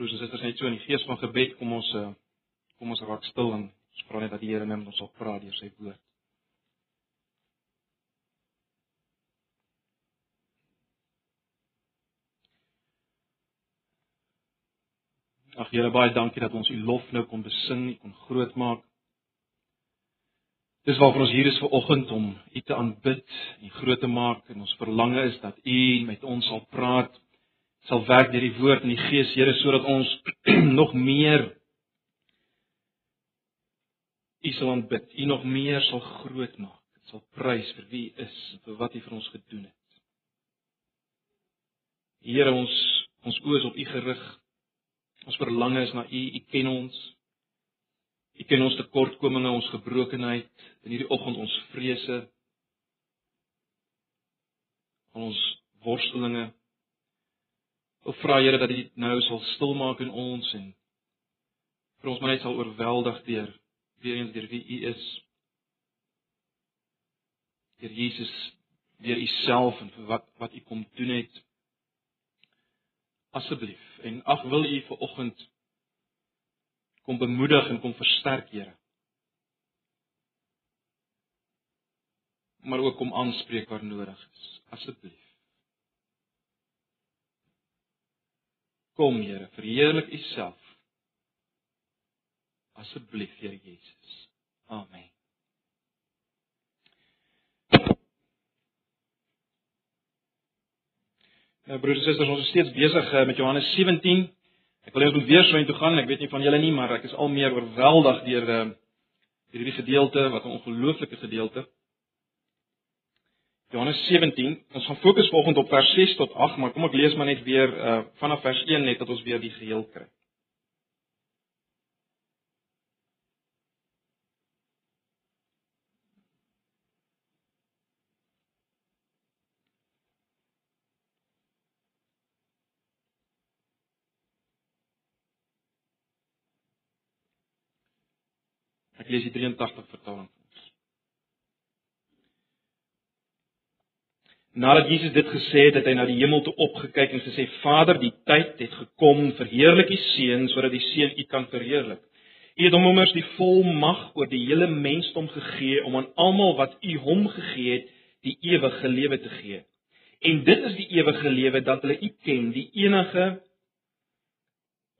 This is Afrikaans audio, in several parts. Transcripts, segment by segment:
Broers en susters, net so in die gees van gebed kom ons uh, kom ons raak stil en ons vra net dat die Here met ons sal praat deur sy woord. Ag Here, baie dankie dat ons U lof nou kon besing, U kon groot maak. Dis waarvoor ons hier is ver oggend om U te aanbid en groot te maak en ons verlange is dat U met ons sal praat, sal werk deur die woord en die Gees, Here, sodat ons nog meer U sal aanbid, U nog meer sal groot maak, sal prys vir wie U is, vir wat U vir ons gedoen het. Here, ons ons oë is op U gerig. Ons verlange is na U. U ken ons. U ken ons tekortkominge, ons gebrokenheid, in hierdie oggend ons vrese, ons worstelinge. Ek vra Here dat U nou sal stil maak in ons en vir ons maar net sal oorweldig deur weer eens deur wie U is. Deur Jesus, deur U self en vir wat wat U kom doen het. Asseblief en ag wil U vir oggend kom bemoedig en kom versterk, Here. Maar ook kom aanspreek waar nodig is. Asseblief. Kom, Here, verheerlik U self. Asseblief, Here Jesus. Amen. Nou broers en susters, ons is steeds besig eh, met Johannes 17. Ek wil net weer so intoe gaan. Ek weet nie van julle nie, maar ek is al meer oorweldig deur uh, hierdie gedeelte, wat 'n ongelooflike gedeelte. Johannes 17. Ons gaan fokus vanoggend op vers 6 tot 8, maar kom ek lees maar net weer uh, vanaf vers 1 net dat ons weer die geheel kry. Ek lees die 83 vertaling vir ons. Nadat Jesus dit gesê het, het hy na die hemel toe opgekyk en gesê: "Vader, die tyd het gekom, verheerlik die Seun sodat die Seun U kan verheerlik. U het hom immers die volmag oor die hele mensdom gegee om aan almal wat U hom gegee het, die ewige lewe te gee. En dit is die ewige lewe dat hulle U ken, die enige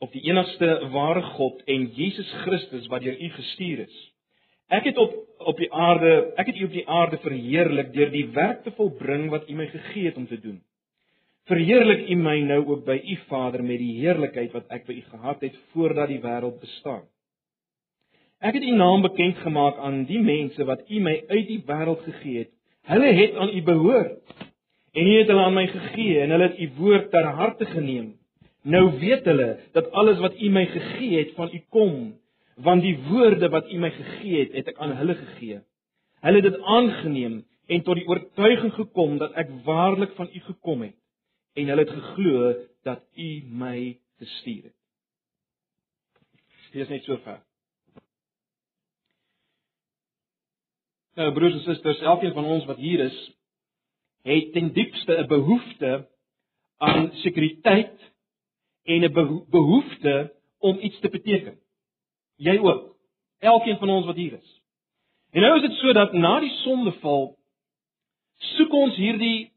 op die enigste ware God en Jesus Christus wat deur U gestuur is. Ek het op op die aarde, ek het U op die aarde verheerlik deur die werk te volbring wat U my gegee het om te doen. Verheerlik U my nou ook by U Vader met die heerlikheid wat ek by U gehad het voordat die wêreld bestaan. Ek het U naam bekend gemaak aan die mense wat U my uit die wêreld gegee het. Hulle het aan U behoort. En U het hulle aan my gegee en hulle het U woord ter harte geneem. Nou weet hulle dat alles wat U my gegee het van U kom, want die woorde wat U my gegee het, het ek aan hulle gegee. Hulle het dit aangeneem en tot die oortuiging gekom dat ek waarlik van U gekom het en hulle het geglo dat U my gestuur het. Dit is net so ver. Nou broers en susters, elkeen van ons wat hier is, het ten diepste 'n behoefte aan sekuriteit en 'n behoefte om iets te beteken. Jy ook. Elkeen van ons wat hier is. En nou is dit so dat na die sondeval soek ons hierdie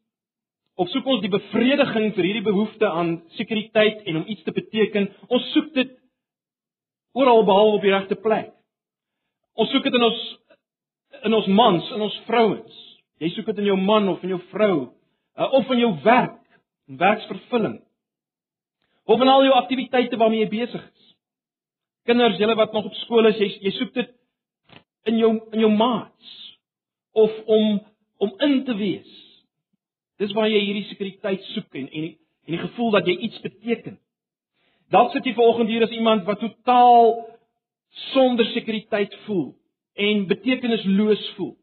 of soek ons die bevrediging vir hierdie behoefte aan sekuriteit en om iets te beteken. Ons soek dit oral behalwe op die regte plek. Ons soek dit in ons in ons mans, in ons vrouens. Jy soek dit in jou man of in jou vrou, uh, of in jou werk, in werksvervulling of in al jou aktiwiteite waarmee jy besig is. Kinders, julle wat nog op skool is, jy jy soek dit in jou in jou maats of om om in te wees. Dis waar jy hierdie sekuriteit soek en en die, en die gevoel dat jy iets beteken. Dalk sit jy vanoggend hier as iemand wat totaal sonder sekuriteit voel en betekenisloos voel.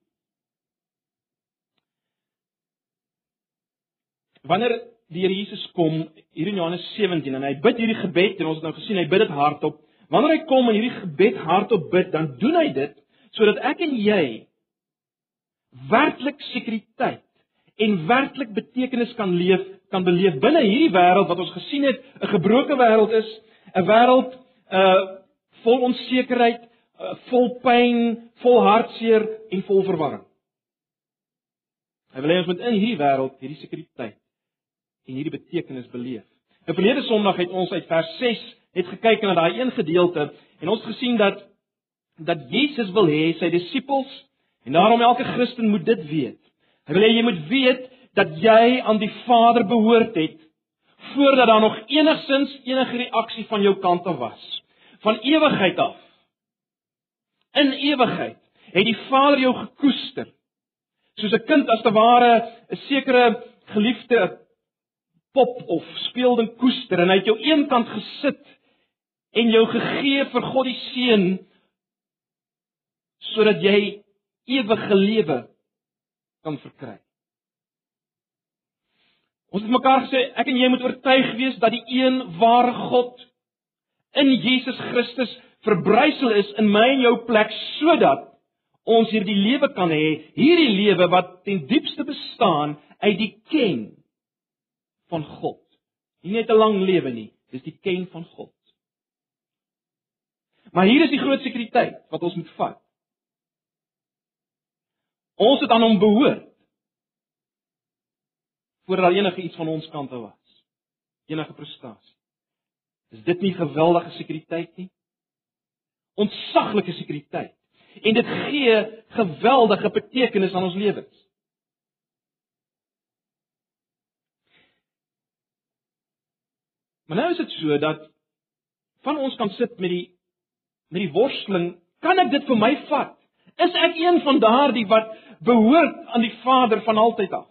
Wanneer die Here Jesus kom hier in Johannes 17 en hy bid hierdie gebed en ons het nou gesien hy bid dit hardop. Wanneer hy kom en hierdie gebed hardop bid, dan doen hy dit sodat ek en jy werklik sekuriteit en werklik betekenis kan leef, kan beleef binne hierdie wêreld wat ons gesien het, 'n gebroke wêreld is 'n wêreld uh vol onsekerheid, uh, vol pyn, vol hartseer en vol verwarring. Hy wil hê ons moet in hierdie wêreld hierdie sekuriteit en hierdie betekenis beleef. Nou verlede Sondag het ons uit vers 6 net gekyk na daai een gedeelte en ons gesien dat dat Jesus wil hê sy disippels en daarom elke Christen moet dit weet. Hy wil hê jy moet weet dat jy aan die Vader behoort het voordat daar nog enigsins enige reaksie van jou kant af was. Van ewigheid af. In ewigheid het die Vader jou gekoester. Soos 'n kind as te ware 'n sekere geliefde pop of speelding koester en hy het jou eenkant gesit en jou gegee vir God die seun sodat jy ewige lewe kan verkry. Ons het mekaar gesê ek en jy moet oortuig wees dat die een ware God in Jesus Christus verbrysel is in my en jou plek sodat ons hierdie lewe kan hê, hierdie lewe wat ten diepste bestaan uit die ken van God. Nie net 'n lang lewe nie, dis die ken van God. Maar hier is die groot sekuriteit wat ons moet vat. Ons het aan hom behoort. Voordat daar enige iets van ons kant af was. Enige prestasie. Is dit nie geweldige sekuriteit nie? Ontsaglike sekuriteit. En dit gee geweldige betekenis aan ons lewens. Maar nou is dit so dat van ons kan sit met die met die worsteling, kan ek dit vir my vat? Is ek een van daardie wat behoort aan die Vader van altyd af?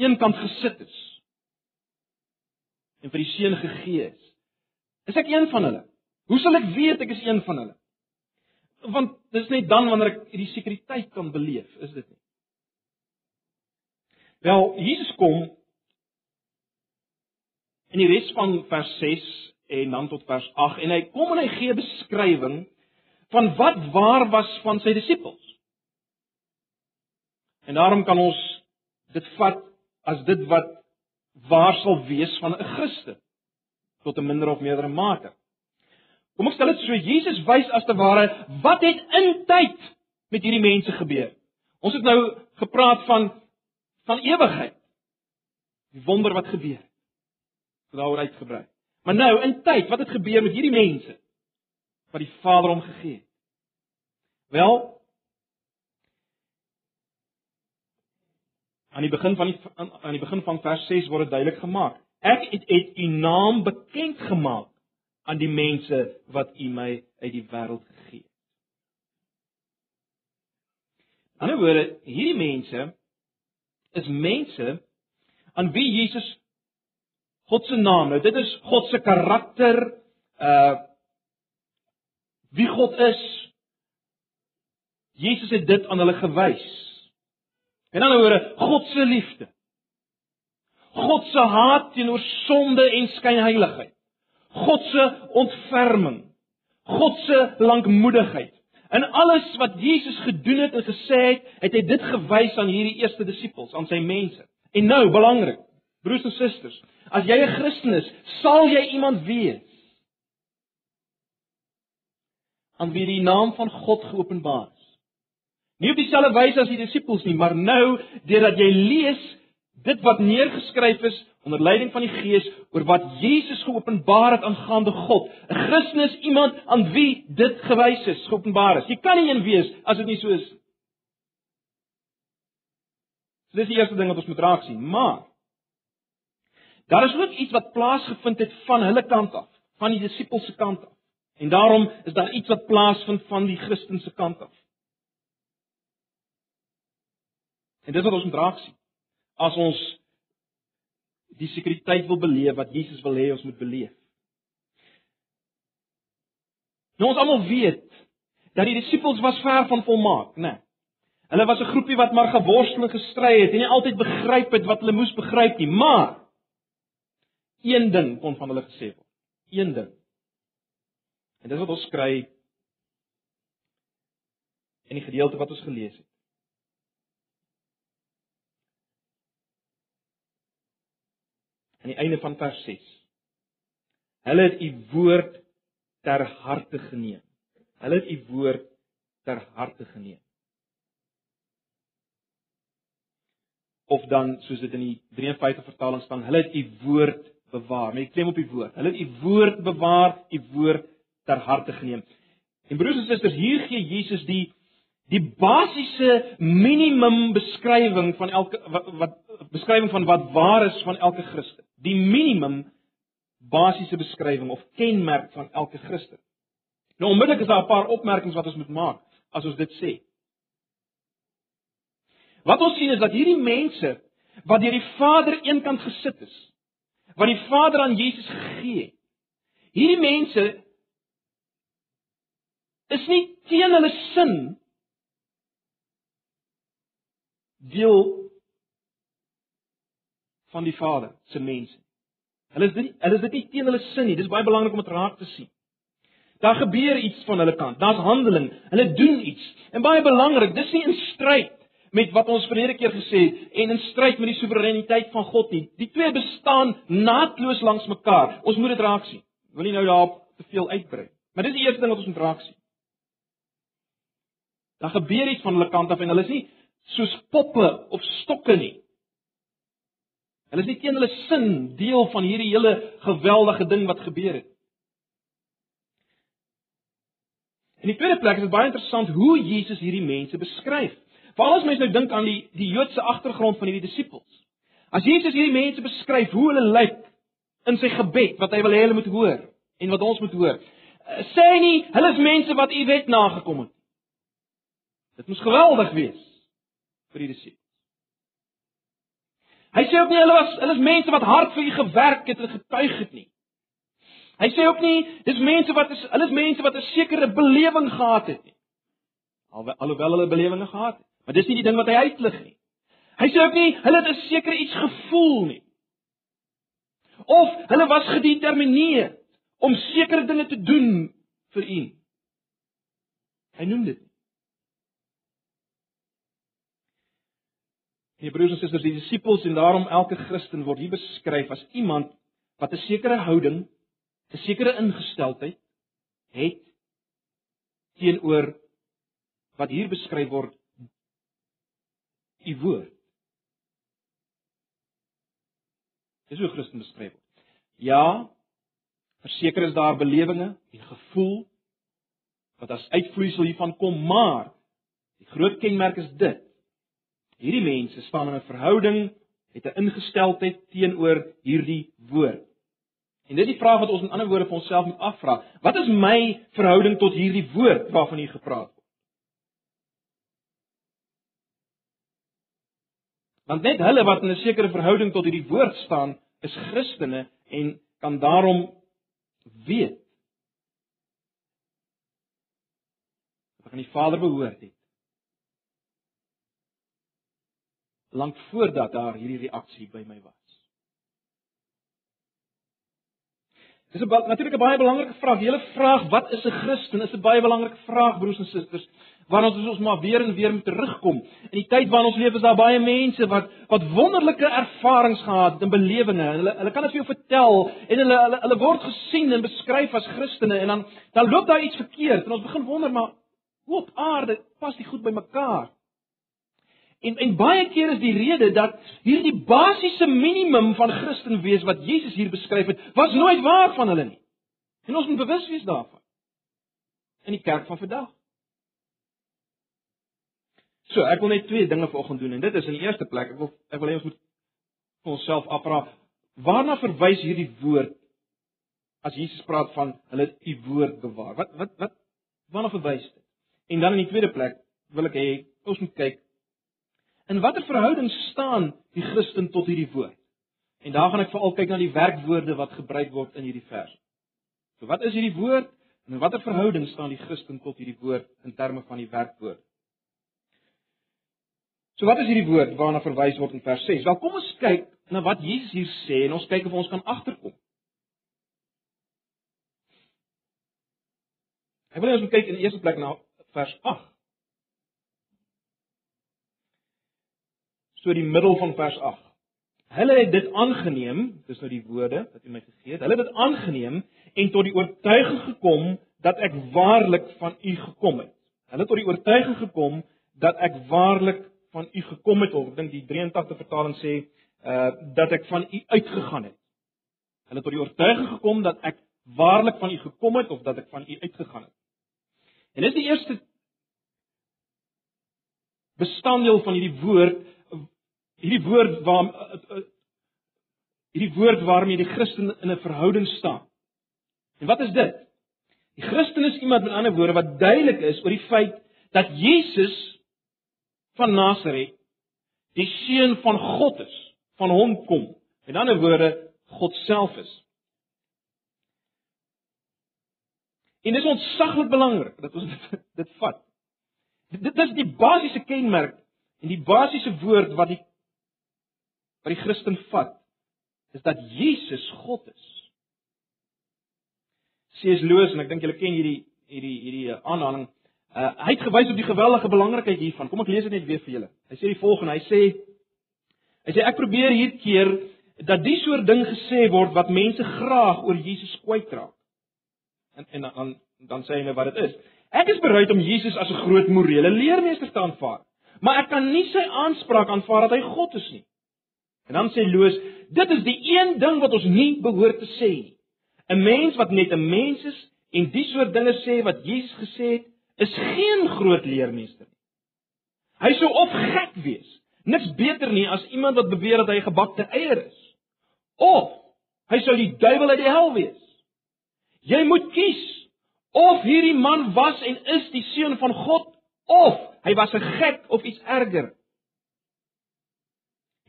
Eenkant gesit is en vir die seun gegee is. Is ek een van hulle? Hoe sal ek weet ek is een van hulle? Want dis net dan wanneer ek hierdie sekuriteit kan beleef, is dit nie? Wel, Jesus kom in die res van vers 6 en dan tot vers 8 en hy kom en hy gee beskrywing van wat waar was van sy disippels. En daarom kan ons dit vat as dit wat waar sal wees van 'n Christen tot 'n minder of meerdere mate. Kom ek stel dit so Jesus wys as te ware wat het in tyd met hierdie mense gebeur. Ons het nou gepraat van van ewigheid. Die wonder wat gebeur daaroor uitgebrei. Maar nou in tyd, wat het gebeur met hierdie mense wat die Vader hom gegee het? Wel aan die begin van die aan, aan die begin van vers 6 word dit duidelik gemaak. Ek het, het u naam bekend gemaak aan die mense wat u my uit die wêreld gegee het. Aan die ander woorde, hierdie mense is mense aan wie Jesus God se naam. Nou dit is God se karakter, uh wie God is. Jesus het dit aan hulle gewys. En dan hoor God se liefde. God se haat teenoor sonde en skynheiligheid. God se ontferming. God se lankmoedigheid. En alles wat Jesus gedoen het en gesê het, het hy dit gewys aan hierdie eerste disippels, aan sy mense. En nou, belangrik, broers en susters, As jy 'n Christen is, sal jy iemand wees aan wie die naam van God geopenbaar is. Nie op dieselfde wyse as die disippels nie, maar nou deurdat jy lees dit wat neergeskryf is onder leiding van die Gees oor wat Jesus geopenbaar het aangaande God. 'n Christen is iemand aan wie dit gewys is, geopenbaar is. Jy kan nie een wees as dit nie so is. So dis die eerste ding wat ons moet raak sien, maar Daar is ook iets wat plaasgevind het van hulle kant af, van die disippels se kant af. En daarom is daar iets wat plaasvind van die Christen se kant af. En dit wat ons moet raak sien. As ons die sekuriteit wil beleef wat Jesus wil hê ons moet beleef. Nou ons almal weet dat die disippels was ver van volmaak, né? Nee. Hulle was 'n groepie wat maar geworstel en gestry het en nie altyd begryp het wat hulle moes begryp nie, maar Een ding kon van hulle gesê word. Een ding. En dis wat ons kry in die gedeelte wat ons gelees het. Aan die einde van vers 6. Hulle het u woord ter harte geneem. Hulle het u woord ter harte geneem. Of dan soos dit in die 53 vertaling staan, hulle het u woord bewaar. Met klem op die woord. Hulle het u woord bewaar, u woord ter harte geneem. En broers en susters, hier gee Jesus die die basiese minimum beskrywing van elke wat, wat beskrywing van wat waar is van elke Christen. Die minimum basiese beskrywing of kenmerk van elke Christen. Nou onmiddellik is daar 'n paar opmerkings wat ons moet maak as ons dit sê. Wat ons sien is dat hierdie mense wat deur die Vader eenkant gesit is, wat die Vader aan Jesus gegee het. Hierdie mense is nie teen hulle sin deel van die Vader se mense. Hulle is dit hulle is dit nie teen hulle sin nie. Dis baie belangrik om dit raak te sien. Daar gebeur iets van hulle kant. Daar's handeling. Hulle doen iets. En baie belangrik, dis nie in stryd met wat ons verlede keer gesê het en in stryd met die soewereiniteit van God nie. Die twee bestaan naadloos langs mekaar. Ons moet dit raak sien. Ek wil nie nou daarop te veel uitbrei. Maar dis die eerste ding wat ons moet raak sien. Daar gebeur iets van hulle kant af en hulle is nie soos poppe of stokke nie. Hulle is nie teen hulle sin deel van hierdie hele geweldige ding wat gebeur het. In die tweede plek is dit baie interessant hoe Jesus hierdie mense beskryf. Veral as mens nou dink aan die die Joodse agtergrond van hierdie disippels. As Jesus hierdie mense beskryf hoe hulle lyk in sy gebed wat hy wil hê hulle moet hoor en wat ons moet hoor. Eh, sê hy nie hulle is mense wat u wet nagekom het. Dit moes geweldig wees vir die disippels. Hy sê ook nie hulle was hulle is mense wat hard vir u gewerk het en getuig het nie. Hy sê ook nie dis mense wat is hulle is mense wat 'n sekere belewing gehad het nie. Al alhoewel hulle belewinge gehad het, maar dis nie die ding wat hy uitlig nie. Hy sê ook nie hulle het 'n sekere iets gevoel nie. Of hulle was gedetermineer om sekere dinge te doen vir u. Hy noem dit. Die broers en susters, die disippels en daarom elke Christen word hier beskryf as iemand wat 'n sekere houding, 'n sekere ingesteldheid het teenoor wat hier beskryf word u woord. Dis hoe Christen beskryf word. Ja, verseker is daar belewenisse en gevoel wat as uitvloeisel hiervan kom, maar die groot kenmerk is dit Hierdie mense staan in 'n verhouding het 'n ingesteldheid teenoor hierdie woord. En dit is die vraag wat ons in ander woorde vir onsself moet afvra. Wat is my verhouding tot hierdie woord waarvan hier gepraat word? Want net hulle wat in 'n sekere verhouding tot hierdie woord staan, is Christene en kan daarom weet wat aan die Vader behoort het. lank voordat daar hierdie reaksie by my was. Dis 'n natuurlik 'n baie belangrike vraag. Die hele vraag wat is 'n Christen is 'n baie belangrike vraag broers en susters. Waarna ons ons maar weer en weer moet terugkom. In die tyd waarin ons leef is daar baie mense wat wat wonderlike ervarings gehad het en belewinge. Hulle hulle kan dit vir jou vertel en hulle hulle hulle word gesien en beskryf as Christene en dan dan loop daar iets verkeerd en ons begin wonder maar hoe op aarde pas dit goed by mekaar? En en baie keer is die rede dat hierdie basiese minimum van Christen wees wat Jesus hier beskryf het, was nooit waar van hulle nie. En ons moet bewus wees daarvan. In die kerk van vandag. So, ek wil net twee dinge vanoggend doen en dit is in die eerste plek, ek wil ek wil hê ons moet vir onsself afvra, waarna verwys hierdie woord as Jesus praat van hulle u woord bewaar? Wat wat wat waarna verwys dit? En dan in die tweede plek wil ek hê ons moet kyk In watter verhouding staan die Christen tot hierdie woord? En daar gaan ek veral kyk na die werkwoorde wat gebruik word in hierdie vers. So wat is hierdie woord en in watter verhouding staan die Christen tot hierdie woord in terme van die werkwoord? So wat is hierdie woord waarna verwys word in vers 6? Wel kom ons kyk na wat Jesus hier sê en ons kyk of ons kan agterkom. Ek wil ons kyk in die eerste plek na vers 8. so die middel van vers 8. Hulle het dit aangeneem, dis nou die woorde wat U my gegee het. Hulle het dit aangeneem en tot die oortuiging gekom dat ek waarlik van U gekom het. Hulle het tot die oortuiging gekom dat ek waarlik van U gekom het. Of ek dink die 83 vertaling sê uh dat ek van U uitgegaan het. Hulle het tot die oortuiging gekom dat ek waarlik van U gekom het of dat ek van U uitgegaan het. En dis die eerste bestanddeel van hierdie woord hierdie woord waar eh, eh, hierdie woord waarmee die Christen in 'n verhouding staan. En wat is dit? Die Christen is iemand met ander woorde wat duidelik is oor die feit dat Jesus van Nasaret die seun van God is, van hom kom. Met ander woorde, God self is. En dit is ontsaglik belangrik dat ons dit, dit vat. Dit is die basiese kenmerk en die basiese woord wat die wat die Christen vat is dat Jesus God is. C.S. Lewis en ek dink julle ken hierdie hierdie hierdie eh, aanhaling. Uh, hy het gewys op die geweldige belangrikheid hiervan. Kom ek lees dit net weer vir julle. Hy sê die volgende, hy sê hy sê ek probeer hier keer dat die soort ding gesê word wat mense graag oor Jesus kwytraak. En en dan dan sê hy nou wat dit is. Ek is bereid om Jesus as 'n groot morele leermeester te aanvaar, maar ek kan nie sy aanspraak aanvaar dat hy God is nie. En dan sê Loos, dit is die een ding wat ons nie behoort te sê nie. 'n Mens wat net 'n mens is en die soort dinge sê wat Jesus gesê het, is geen groot leermeester nie. Hy sou of gek wees, niks beter nie as iemand wat beweer dat hy gebakte eier is. Of hy sou die duiwel uit die hel wees. Jy moet kies of hierdie man was en is die seun van God of hy was 'n gek of iets erger.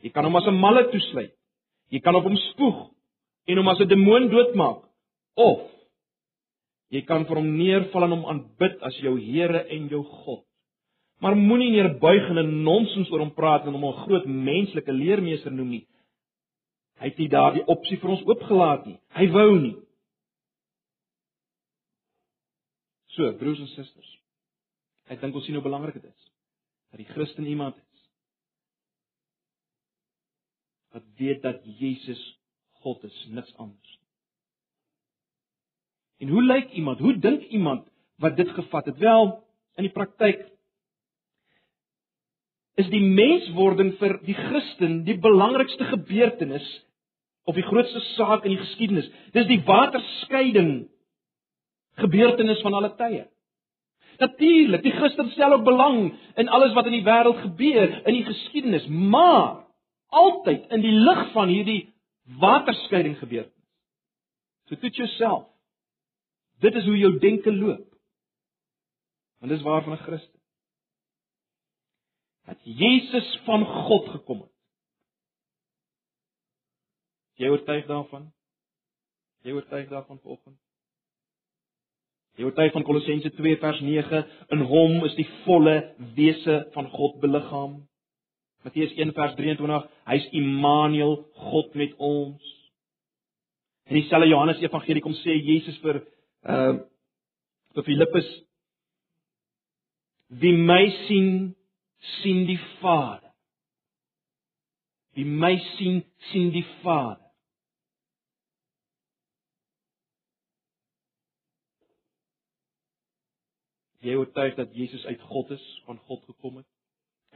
Jy kan hom as 'n malle toesluit. Jy kan op hom spoeg en hom as 'n demoon doodmaak of jy kan vir hom neerval en hom aanbid as jou Here en jou God. Maar moenie neerbuig en nonsens oor hom praat en hom 'n groot menslike leermeester noem nie. Hy het nie daardie opsie vir ons oopgelaat nie. Hy wou nie. So, broers en susters. Ek dink ons sien hoe belangrik dit is dat die Christen iemand is wat weet dat Jesus God is, niks anders. En hoe lyk iemand? Hoe dink iemand wat dit gevat het? Wel, in die praktyk is die menswording vir die Christen die belangrikste gebeurtenis of die grootste saak in die geskiedenis. Dis die waterskeiding gebeurtenis van alle tye. Natuurlik, die Christen stel ook belang in alles wat in die wêreld gebeur, in die geskiedenis, maar altyd in die lig van hierdie waterskeiding gebeur. So toets jouself. Dit is hoe jou denke loop. Want dis waar van 'n Christen. Dat Jesus van God gekom het. Jy oortuig daarvan? Jy oortuig daarvan vanoggend? Jy oortuig van Kolossense 2 vers 9 in hom is die volle wese van God beliggaam. Matteus 1 vers 23, hy's Immanuel, God met ons. In dieselfde Johannes Evangelie kom sê Jesus vir uh, Filippus Wie my sien, sien die Vader. Wie my sien, sien die Vader. Jy oortuig dat Jesus uit God is, van God gekom het?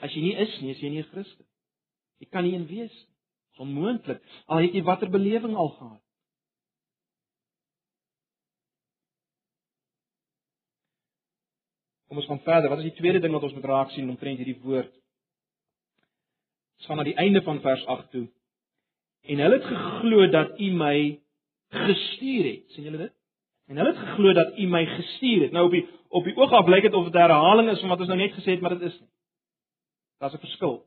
As jy nie is nie, is jy nie 'n Christen. Jy kan nie een wees nie. Onmoontlik. Al het jy watter belewing al gehad. Kom ons gaan verder. Wat is die tweede ding wat ons moet raak sien omtrent hierdie woord? Ons gaan na die einde van vers 8 toe. En hulle het geglo dat U my gestuur het. sien julle dit? En hulle het geglo dat U my gestuur het. Nou op die op die oog af blyk dit of dit 'n herhaling is van wat ons nou net gesê het, maar dit is nie. Daar's 'n verskil.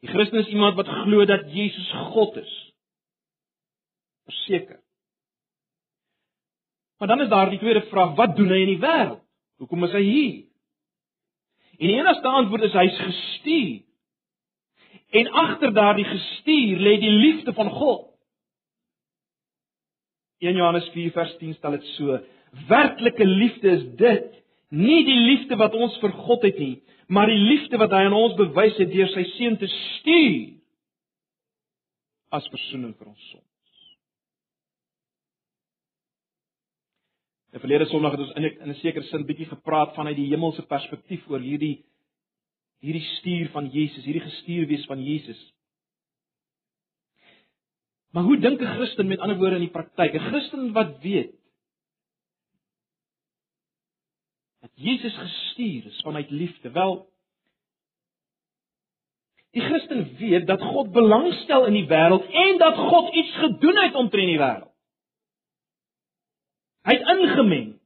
Die Christen is iemand wat glo dat Jesus God is. Verseker. Maar dan is daar die tweede vraag, wat doen hy in die wêreld? Hoekom is hy hier? En die enigste antwoord is hy's gestuur. En agter daardie gestuur lê die liefde van God. 1 Johannes 4 vers 10 stel dit so: Werklike liefde is dit, nie die liefde wat ons vir God het nie, maar die liefde wat hy aan ons bewys het deur sy seun te stuur as verzoening vir ons sondes. Die verlede Sondag het ons in 'n in 'n sekere sin bietjie gepraat vanuit die hemelse perspektief oor hierdie hierdie stuur van Jesus, hierdie gestuur wees van Jesus. Maar hoe dink 'n Christen met ander woorde in die praktyk? 'n Christen wat weet dat Jesus gestuur is vanuit liefde. Wel Die Christen weet dat God belangstel in die wêreld en dat God iets gedoen het omtrent die wêreld. Hy het ingemeng.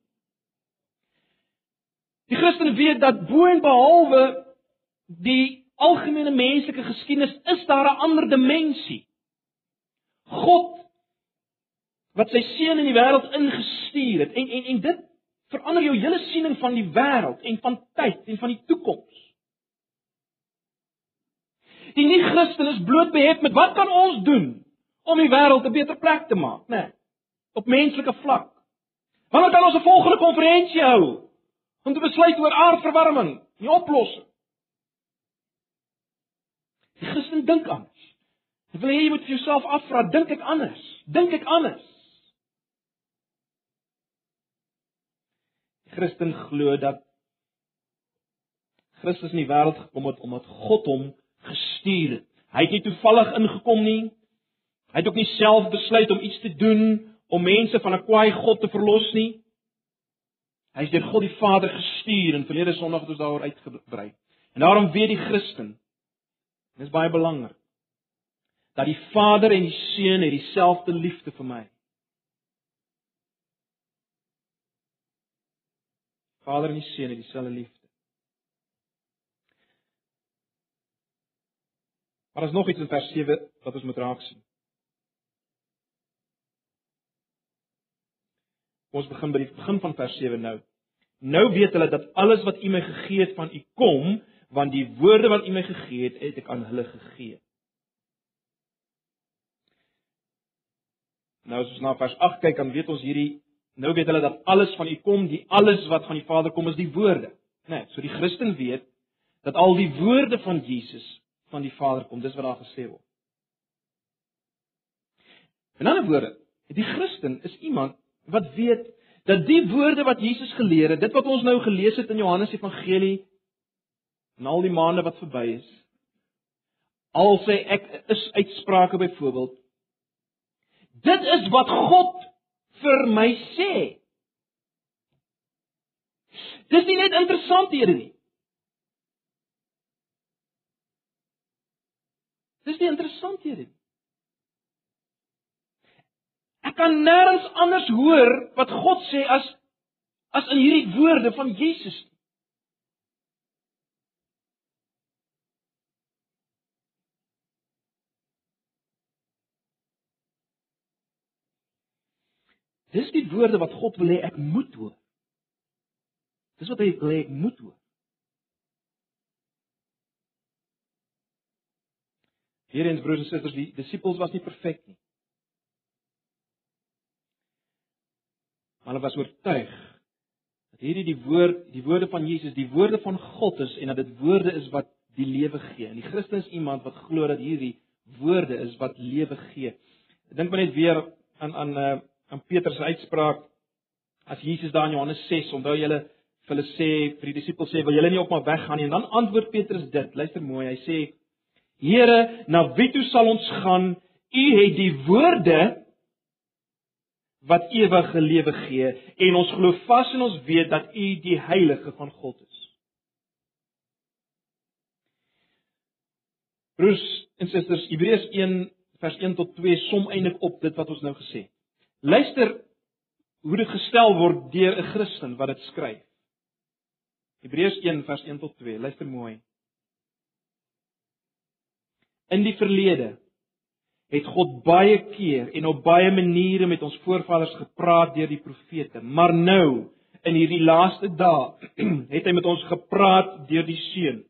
Die Christen weet dat bo en behalwe die algemene menslike geskiedenis is daar 'n ander dimensie. God wat sy seun in die wêreld ingestuur het en en en dit verander jou hele siening van die wêreld en van tyd en van die toekoms. Die nie-Christen is bloot behep met wat kan ons doen om die wêreld 'n beter plek te maak, né? Nee, op menslike vlak. Wanneer kan ons 'n volgende konferensie hou om te besluit oor aardverwarming, die oplossing? Die Christen dink anders. Ek wil hê jy moet vir jouself afvra, dink ek anders? Dink ek anders? Die Christen glo dat Christus in die wêreld gekom het omdat God hom gestuur het. Hy het nie toevallig ingekom nie. Hy het ook nie self besluit om iets te doen om mense van 'n kwaai God te verlos nie. Hy is deur God die Vader gestuur en verlede Sondag het ons daaroor uitgebrei. En daarom weet die Christen, dis baie belangrik, dat die Vader en die Seun het dieselfde liefde vir my. Vader en die Seun het dieselfde liefde. Maar daar's nog iets in vers 7 wat ons moet raak sien. Ons begin by die begin van vers 7 nou. Nou weet hulle dat alles wat U my gegee het van U kom, want die woorde wat U my gegee het, het ek aan hulle gegee. Nou as ons na vers 8 kyk, dan weet ons hierdie nou weet hulle dat alles van U kom, die alles wat van die Vader kom is die woorde. Né? Nee, so die Christen weet dat al die woorde van Jesus van die Vader kom. Dis wat daar gesê word. In ander woorde, die Christen is iemand wat weet dat die woorde wat Jesus geleer het, dit wat ons nou gelees het in Johannes Evangelie en al die maande wat verby is, al sy ek is uitsprake byvoorbeeld, dit is wat God vir my sê. Dis nie net interessant hierdie nie. Dis nie interessant hierdie nie. Ek kan nêrens anders hoor wat God sê as as in hierdie woorde van Jesus. Dis die woorde wat God wil hê ek moet hoor. Dis wat hy wil hê ek moet hoor. Hiereens broers en susters, die disippels was nie perfek nie. Maar hulle was oortuig dat hierdie die woord, die woorde van Jesus, die woorde van God is en dat dit woorde is wat die lewe gee. En die Christen is iemand wat glo dat hierdie woorde is wat lewe gee. Ek dink maar net weer aan aan uh, aan Petrus se uitspraak as Jesus daar in Johannes 6, onthou julle vir hulle sê vir die disippels sê wil julle nie op maar weggaan nie en dan antwoord Petrus dit. Luister mooi, hy sê Here, na wie toe sal ons gaan? U het die woorde wat ewige lewe gee en ons glo vas en ons weet dat U die heilige van God is. Broers en susters, Hebreërs 1 vers 1 tot 2 som eintlik op dit wat ons nou gesê het. Luister hoe dit gestel word deur 'n Christen wat dit skryf. Hebreërs 1 vers 1 tot 2. Luister mooi. In die verlede het God baie keer en op baie maniere met ons voorvaders gepraat deur die profete, maar nou in hierdie laaste dae het hy met ons gepraat deur die seun.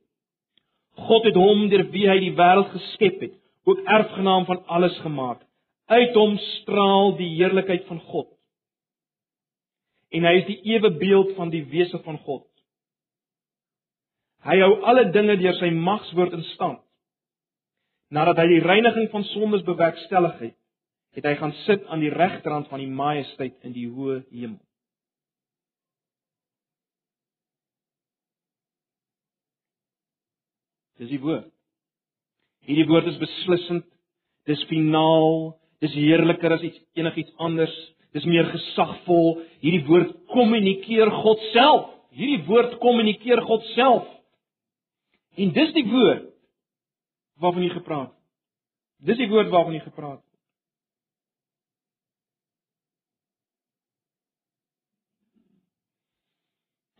God het hom deur wie hy die wêreld geskep het, ook erfgenaam van alles gemaak. Uit hom straal die heerlikheid van God. En hy is die ewe beeld van die wese van God. Hy hou alle dinge deur sy magswoord in stand. Nadat hy die reiniging van sondes bewerkstellig het, het hy gaan sit aan die regterrand van die majesteit in die hoë hemel. Dis die woord. Hierdie woord is beslissend. Dis finaal. Dis heerliker as iets enigiets anders. Dis meer gesagvol. Hierdie woord kommunikeer God self. Hierdie woord kommunikeer God self. En dis die woord waarvan hy gepraat het. Dis die woord waarvan hy gepraat het.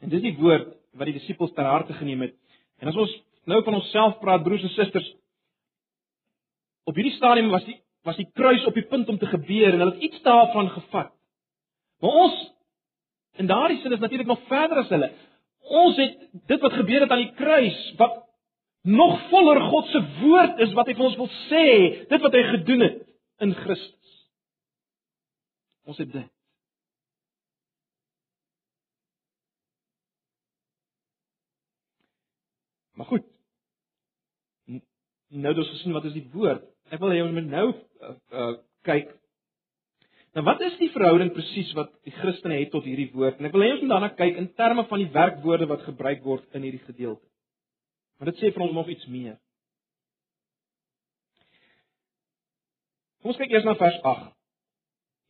En dis die woord wat die disippels ter harte geneem het. En as ons nou van onsself praat broers en susters, op hierdie stadium was die was die kruis op die punt om te gebeur en hulle het iets daarvan gevat. Maar ons in daardie sin is natuurlik nog verder as hulle. Ons het dit wat gebeur het aan die kruis wat nog voller God se woord is wat hy vir ons wil sê, dit wat hy gedoen het in Christus. Ons het dit. Maar goed. Nou het ons gesien wat is die woord. Ek wil hê ons moet nou uh, uh, kyk. Nou wat is die verhouding presies wat die Christene het tot hierdie woord? En ek wil hê ons moet daarna kyk in terme van die werkwoorde wat gebruik word in hierdie gedeelte. Maar dit sê vir ons nog iets meer. Kom ons kyk eers na vers 8.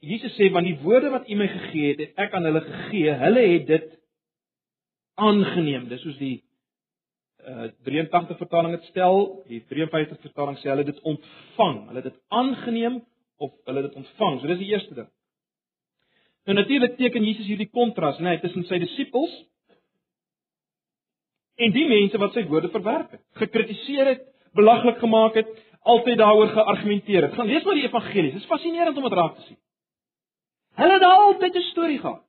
Jesus sê want die woorde wat U my gegee het, het ek aan hulle gegee. Hulle het dit aangeneem. Dis soos die uh 83 vertaling dit stel, die 53 vertaling sê hulle dit ontvang. Hulle het dit aangeneem of hulle het dit ontvang. So dis die eerste ding. Nou natuurlik teken Jesus hierdie kontras, né, nee, tussen sy disippels en die mense wat sy woorde verwerp het, gekritiseer het, belaglik gemaak het, altyd daaroor geargumenteer het. Gaan lees maar die evangelies. Dit is fascinerend om dit raak te sien. Hulle het altyd 'n storie gehad.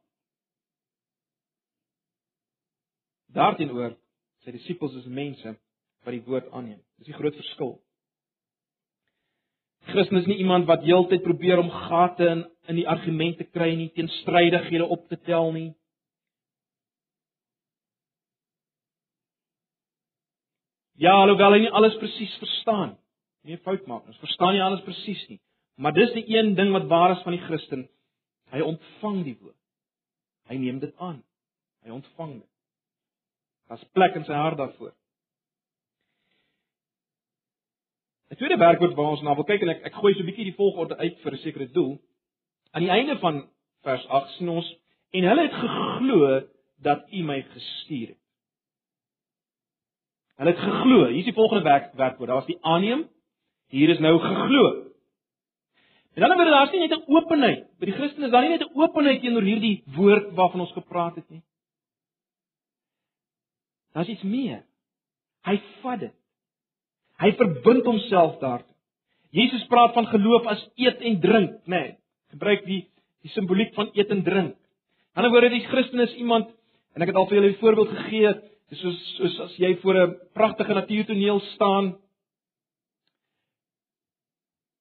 Daarteenoor Sy disippels is mense wat die woord aanneem. Dis die groot verskil. Christen is nie iemand wat heeltyd probeer om gate in in die argumente kry nie, teenstrydighede op te tel nie. Ja, alhoewel hy nie alles presies verstaan nie. Nie fout maak, ons verstaan nie alles presies nie. Maar dis die een ding wat waar is van die Christen. Hy ontvang die woord. Hy neem dit aan. Hy ontvang dit. Daar's plek in sy hart daarvoor. 'n Tweede werkwoord waar ons na wil kyk en ek ek gooi so 'n bietjie die volgorde uit vir 'n sekere doel. Aan die einde van vers 8 sien ons en hulle het geglo dat U my gestuur het. Hulle het geglo. Hier is die volgende werk werkwoord. Daar was die aanneem. Hier is nou geglo. En dan word daar nie net 'n openheid. By die Christene is daar nie net 'n openheid teenoor hierdie woord waarvan ons gepraat het nie. Daar's iets meer. Hy vat dit. Hy verbind homself daartoe. Jesus praat van geloof as eet en drink, nê? Nee, gebruik die die simboliek van eet en drink. In ander woorde, die Christen is iemand en ek het al vir julle 'n voorbeeld gegee, dis soos soos as jy voor 'n pragtige natuurtoneel staan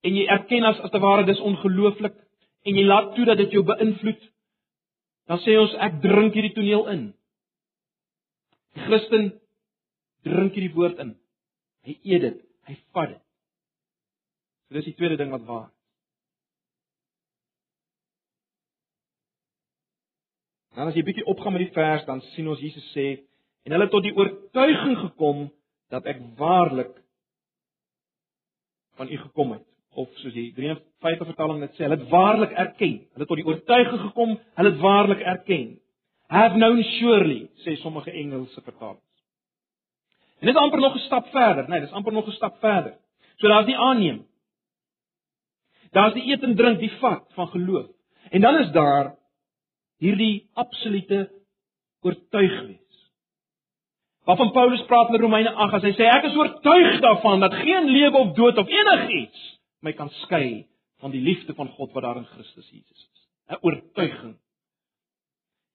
en jy erken as as te ware dis ongelooflik en jy laat toe dat dit jou beïnvloed, dan sê ons ek drink hierdie toneel in. Die Christen drink hierdie woord in. Hy eet dit, hy vat dit. So dis die tweede ding wat waar. Nou as jy bietjie opgaan met die vers, dan sien ons Jesus sê en hulle tot die oortuiging gekom dat ek waarlik van u gekom het of soos die 53 vertaling dit sê, hulle het waarlik erken. Hulle het tot die oortuiging gekom, hulle het waarlik erken have known surely sê sommige Engelse vertalings. En dit is amper nog 'n stap verder, nee, dis amper nog 'n stap verder. So daar's die aanneem. Daar's die eet en drink, die vat van geloof. En dan is daar hierdie absolute oortuig wees. Waarvan Paulus praat in Romeine 8 as hy sê ek is oortuig daarvan dat geen lewe of dood of enigiets my kan skei van die liefde van God wat daar in Christus Jesus is. 'n Oortuiging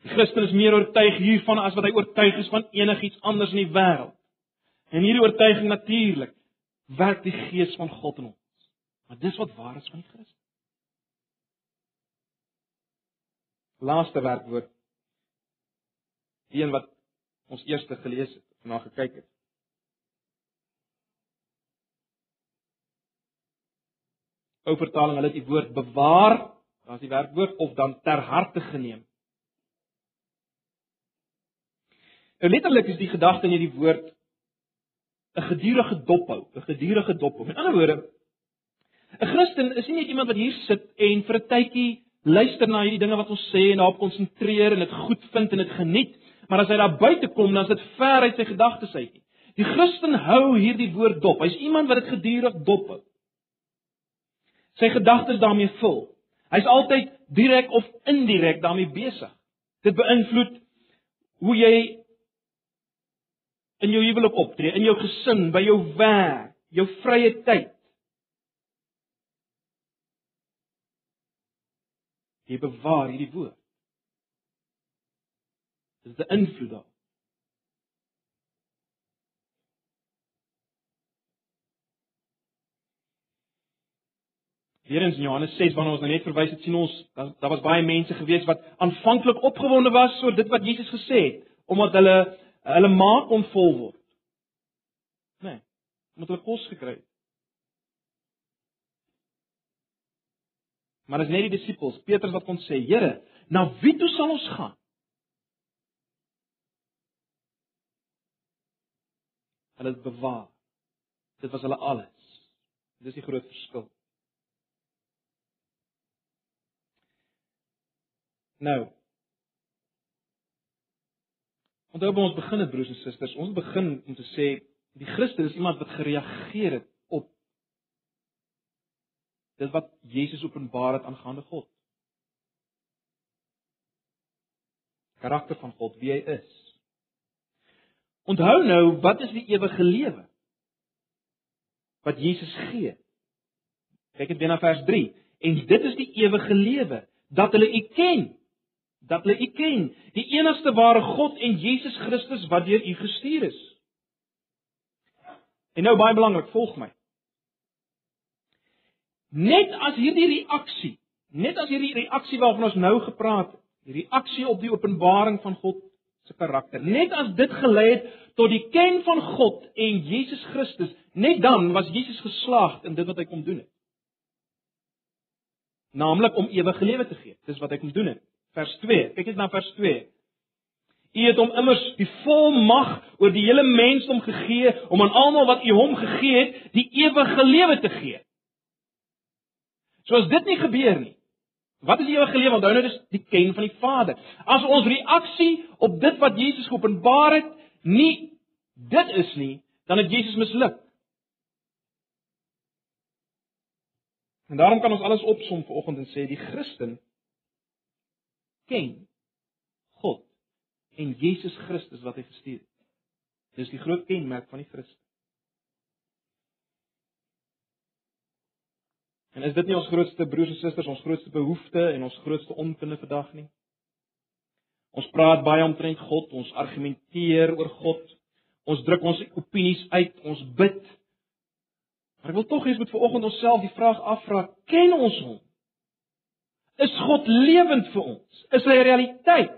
Die Christen is meer oortuig hiervan as wat hy oortuig is van enigiets anders in die wêreld. En hierdie oortuiging natuurlik werk die Gees van God in ons. Maar dis wat waar is van die Christen. Laaste werkwoord. Die een wat ons eerste gelees het, na gekyk het. ou vertaling, hulle het die woord bewaar, daar's die werkwoord of dan ter harte geneem. Nou letterlik is die gedagte in hierdie woord 'n gedurende dophou, 'n gedurende dophou. Met ander woorde, 'n Christen is nie net iemand wat hier sit en vir 'n tydjie luister na hierdie dinge wat ons sê en daarop konsentreer en dit goed vind en dit geniet, maar as hy daar buite kom, dan is dit ver uit sy gedagtes uit. Die Christen hou hierdie woord dop. Hy's iemand wat dit gedurig dophou. Sy gedagtes daarmee vul. Hy's altyd direk of indirek daarmee besig. Dit beïnvloed hoe jy in jou huwelik optree, in jou gesin, by jou werk, jou vrye tyd. Jy bewaar hierdie woord. Dit is 'n invloed daar. Weerens in Johannes 6 wanneer ons nou net verwys het, sien ons daar, daar was baie mense gewees wat aanvanklik opgewonde was oor dit wat Jesus gesê het, omdat hulle hulle maag kon vol word. Nee, omdat hulle kos gekry het. Maar as net die disippels, Petrus wat kon sê, Here, na wie toe sal ons gaan? Hulle het bewaar. Dit was hulle alles. Dis die groot verskil. Nou. Onthou ons begin het broers en susters, ons begin om te sê die Christen is iemand wat gereageer het op dit wat Jesus openbaar het aangaande God. Karakter van God, wie hy is. Onthou nou, wat is die ewige lewe? Wat Jesus gee. Kyk net weer na vers 3. En dit is die ewige lewe, dat hulle U ken, dat hulle U ken, die enigste ware God en Jesus Christus wat deur U gestuur is. En nou baie belangrik, volg my. Net as hierdie reaksie, net as hierdie reaksie waarvan ons nou gepraat het, die reaksie op die openbaring van God se karakter, net as dit gelei het tot die ken van God en Jesus Christus, net dan was Jesus geslaag in dit wat hy kom doen het. Naamlik om ewige lewe te gee. Dis wat hy kom doen het vers 2. Kyk net na vers 2. U het hom immers die volmag oor die hele mensdom gegee om aan almal wat u hom gegee het, die ewige lewe te gee. So as dit nie gebeur nie. Wat is die ewige lewe? Onthou nou dis die ken van die Vader. As ons reaksie op dit wat Jesus geopenbaar het, nie dit is nie, dan het Jesus misluk. En daarom kan ons alles opsom vanoggend en sê die Christen ken God en Jesus Christus wat hy gestuur het. Dis die groot kenmerk van die Christen. En is dit nie ons grootste broers en susters, ons grootste behoefte en ons grootste onkunde vandag nie? Ons praat baie omtrent God, ons argumenteer oor God. Ons druk ons opinies uit, ons bid. Maar ek wil tog eens met vanoggend onsself die vraag afvra: Ken ons hom? Is God lewend vir ons? Is hy 'n realiteit?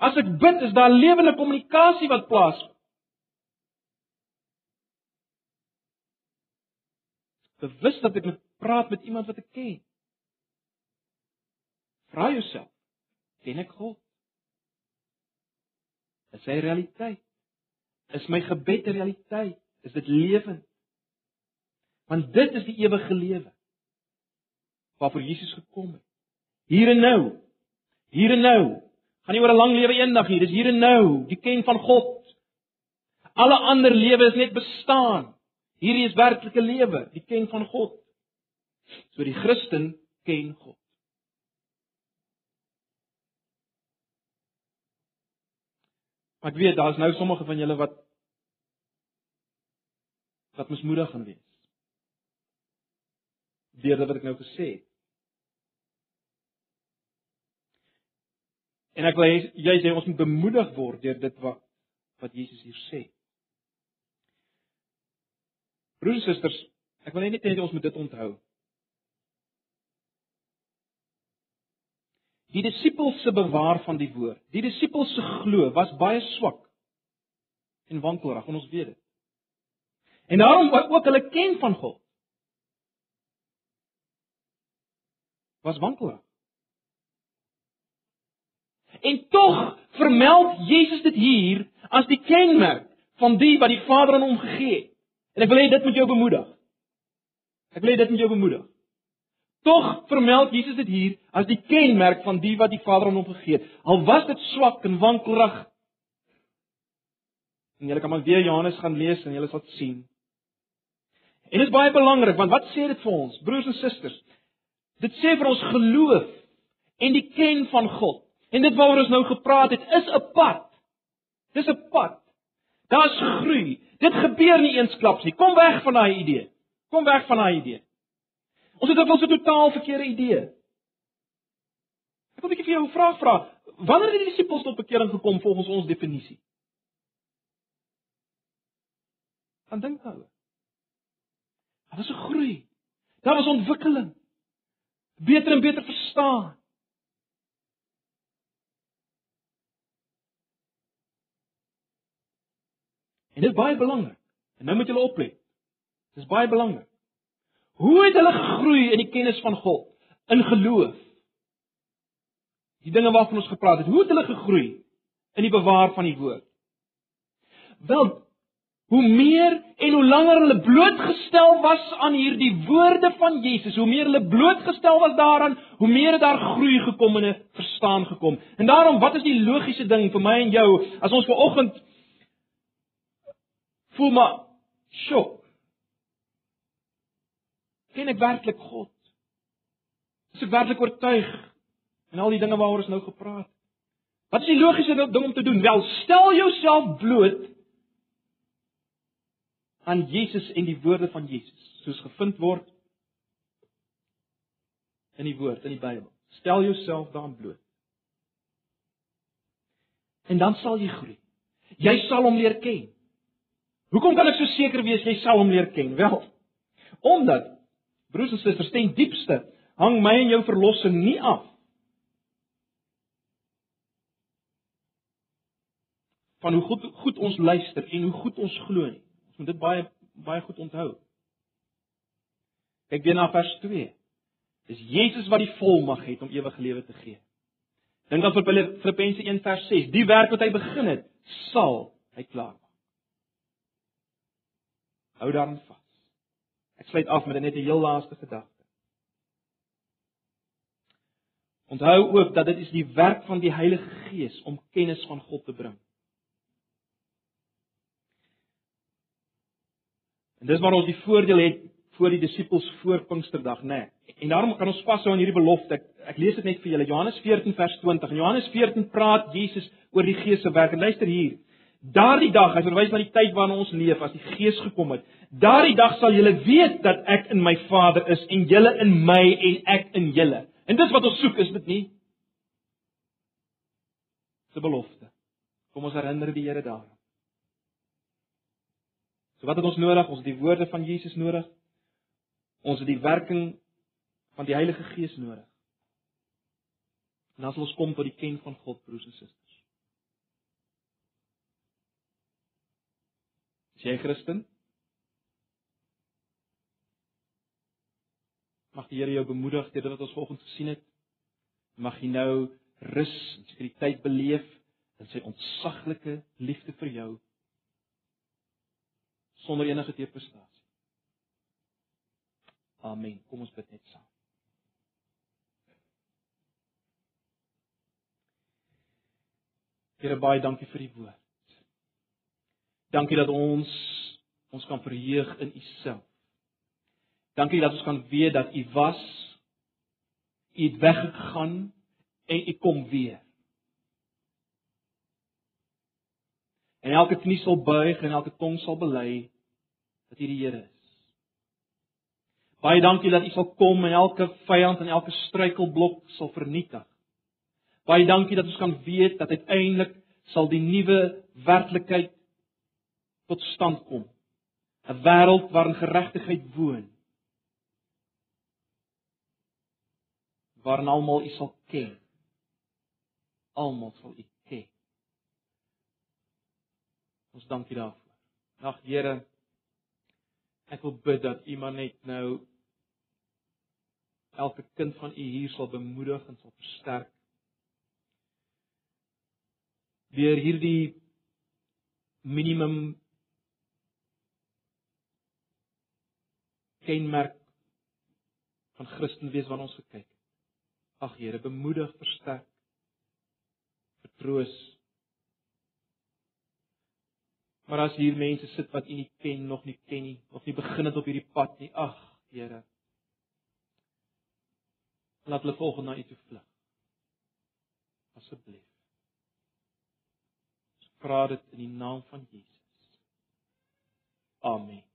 As ek bid, is daar lewende kommunikasie wat plaasvind. Bewus dat ek moet praat met iemand wat ek ken. Vra jouself, ken ek God? Is hy realiteit? Is my gebed 'n realiteit? Is dit lewend? Want dit is die ewige lewe waarvoor Jesus gekom het. Hier en nou. Hier en nou. Gaan nie oor 'n lang lewe eendag hier, dis hier en nou, die ken van God. Alle ander lewe is net bestaan. Hierdie is werklike lewe, die ken van God. So die Christen ken God. Ek weet daar's nou sommige van julle wat wat mismoedig gaan wees. Deur dit wat ek nou gesê het. En ek wil jy sê ons moet bemoedig word deur dit wat wat Jesus hier sê. Broers en susters, ek wil net hê ons moet dit onthou. Die disippels se bewaar van die woord, die disippels se glo was baie swak en wankelrig, en ons weet dit. En daarom ook hulle ken van God. was wankelig. En tog vermeld Jesus dit hier as die kenmerk van die wat die Vader aan hom gegee het. En ek wil hê dit moet jou bemoedig. Ek wil hê dit moet jou bemoedig. Tog vermeld Jesus dit hier as die kenmerk van die wat die Vader aan hom gegee het. Al was dit swak en wankelig. En julle kan maar weer Johannes gaan lees en julle sal sien. En dit is baie belangrik want wat sê dit vir ons, broers en susters? Dit sê vir ons geloof en die ken van God. En dit waaroor ons nou gepraat het, is 'n pad. Dis 'n pad. Daar's groei. Dit gebeur nie eensklaps nie. Kom weg van daai idee. Kom weg van daai idee. Ons het 'n totaal verkeerde idee. Ek wil 'n bietjie vir jou 'n vraag vra. Wanneer het die disippels tot bekering gekom volgens ons definisie? Gaan dink daaroor. Daar was 'n groei. Daar was ontwikkeling. Beter en beter verstaan. En dit is baie belangrik. En nou moet julle oplet. Dit is baie belangrik. Hoe het hulle gegroei in die kennis van God, in geloof? Die dinge waarvan ons gepraat het, hoe het hulle gegroei in die bewaar van die woord? Wel, hoe meer en hoe langer hulle blootgestel was aan hierdie woorde van Jesus, hoe meer hulle blootgestel was daaraan, hoe meer het daar groei gekom en 'n verstaan gekom. En daarom, wat is die logiese ding vir my en jou as ons ver oggend voel maar sjok. Ken ek werklik God? Is ek werklik oortuig en al die dinge waaroor ons nou gepraat het? Wat is die logiese ding om te doen? Wel, stel jouself bloot aan Jesus en die woorde van Jesus, soos gevind word in die woord in die Bybel. Stel jouself daaraan bloot. En dan sal jy groei. Jy sal hom leer ken. Hoekom kan ek so seker wees jy sal hom leer ken? Wel, omdat broers en susters, ten diepste hang my en jou verlossing nie af van hoe goed goed ons luister en hoe goed ons glo nie. Ons moet dit baie baie goed onthou. Kyk weer na vers 2. Dis Jesus wat die volmag het om ewige lewe te gee. Dink aan Filippense 1 vers 6. Die werk wat hy begin het, sal hy klaar Hou daaraan vas. Ek sluit af met net 'n heel laaste gedagte. Onthou ook dat dit is die werk van die Heilige Gees om kennis van God te bring. En dis waar ons die voordeel het voor die disippels voor Pinksterdag, né? Nee. En daarom kan ons vashou aan hierdie belofte. Ek, ek lees dit net vir julle. Johannes 14 vers 20. In Johannes 14 praat Jesus oor die Gees se werk. En luister hier. Daardie dag, hy verwys na die tyd waarin ons leef as die Gees gekom het. Daardie dag sal julle weet dat ek in my Vader is en julle in my en ek in julle. En dis wat ons soek, is dit nie? Dis 'n belofte. Kom ons herinner die Here daaraan. So wat het ons nodig? Ons het die woorde van Jesus nodig. Ons het die werking van die Heilige Gees nodig. En dan sal ons kom tot die ken van God, broers en susters. Is jy Christen? Mag die Here jou bemoedig deur dit wat ons vanoggend gesien het. Mag jy nou rus en sekuriteit beleef in sy ontsaglike liefde vir jou sonder enige teëprestasie. Amen. Kom ons bid net saam. Here baie dankie vir die woord. Dankie dat ons ons kan verheug in U self. Dankie dat ons kan weet dat U was, U het weggegaan en U kom weer. En elke knie sal buig en elke tong sal bely dat U die Here is. Baie dankie dat U sal kom en elke vyand en elke struikelblok sal vernietig. Baie dankie dat ons kan weet dat uiteindelik sal die nuwe werklikheid tot stand kom. 'n Wêreld waarin geregtigheid woon. Waarin almal U sal ken. Almal sal U ken. Ons dank U daarvoor. Ag Here, ek wil bid dat U maar net nou elke kind van U hier sal bemoedig en sal versterk. Deur hierdie minimum kenmerk van Christen wees waarna ons gekyk het. Ag Here, bemoedig, versterk, vertroos. Maar as hier mense sit wat U nie ken nog nie ken nie, of nie begin het op hierdie pad nie, ag Here. Laat hulle volg na U toe vlug. Asseblief. Vra dit in die naam van Jesus. Amen.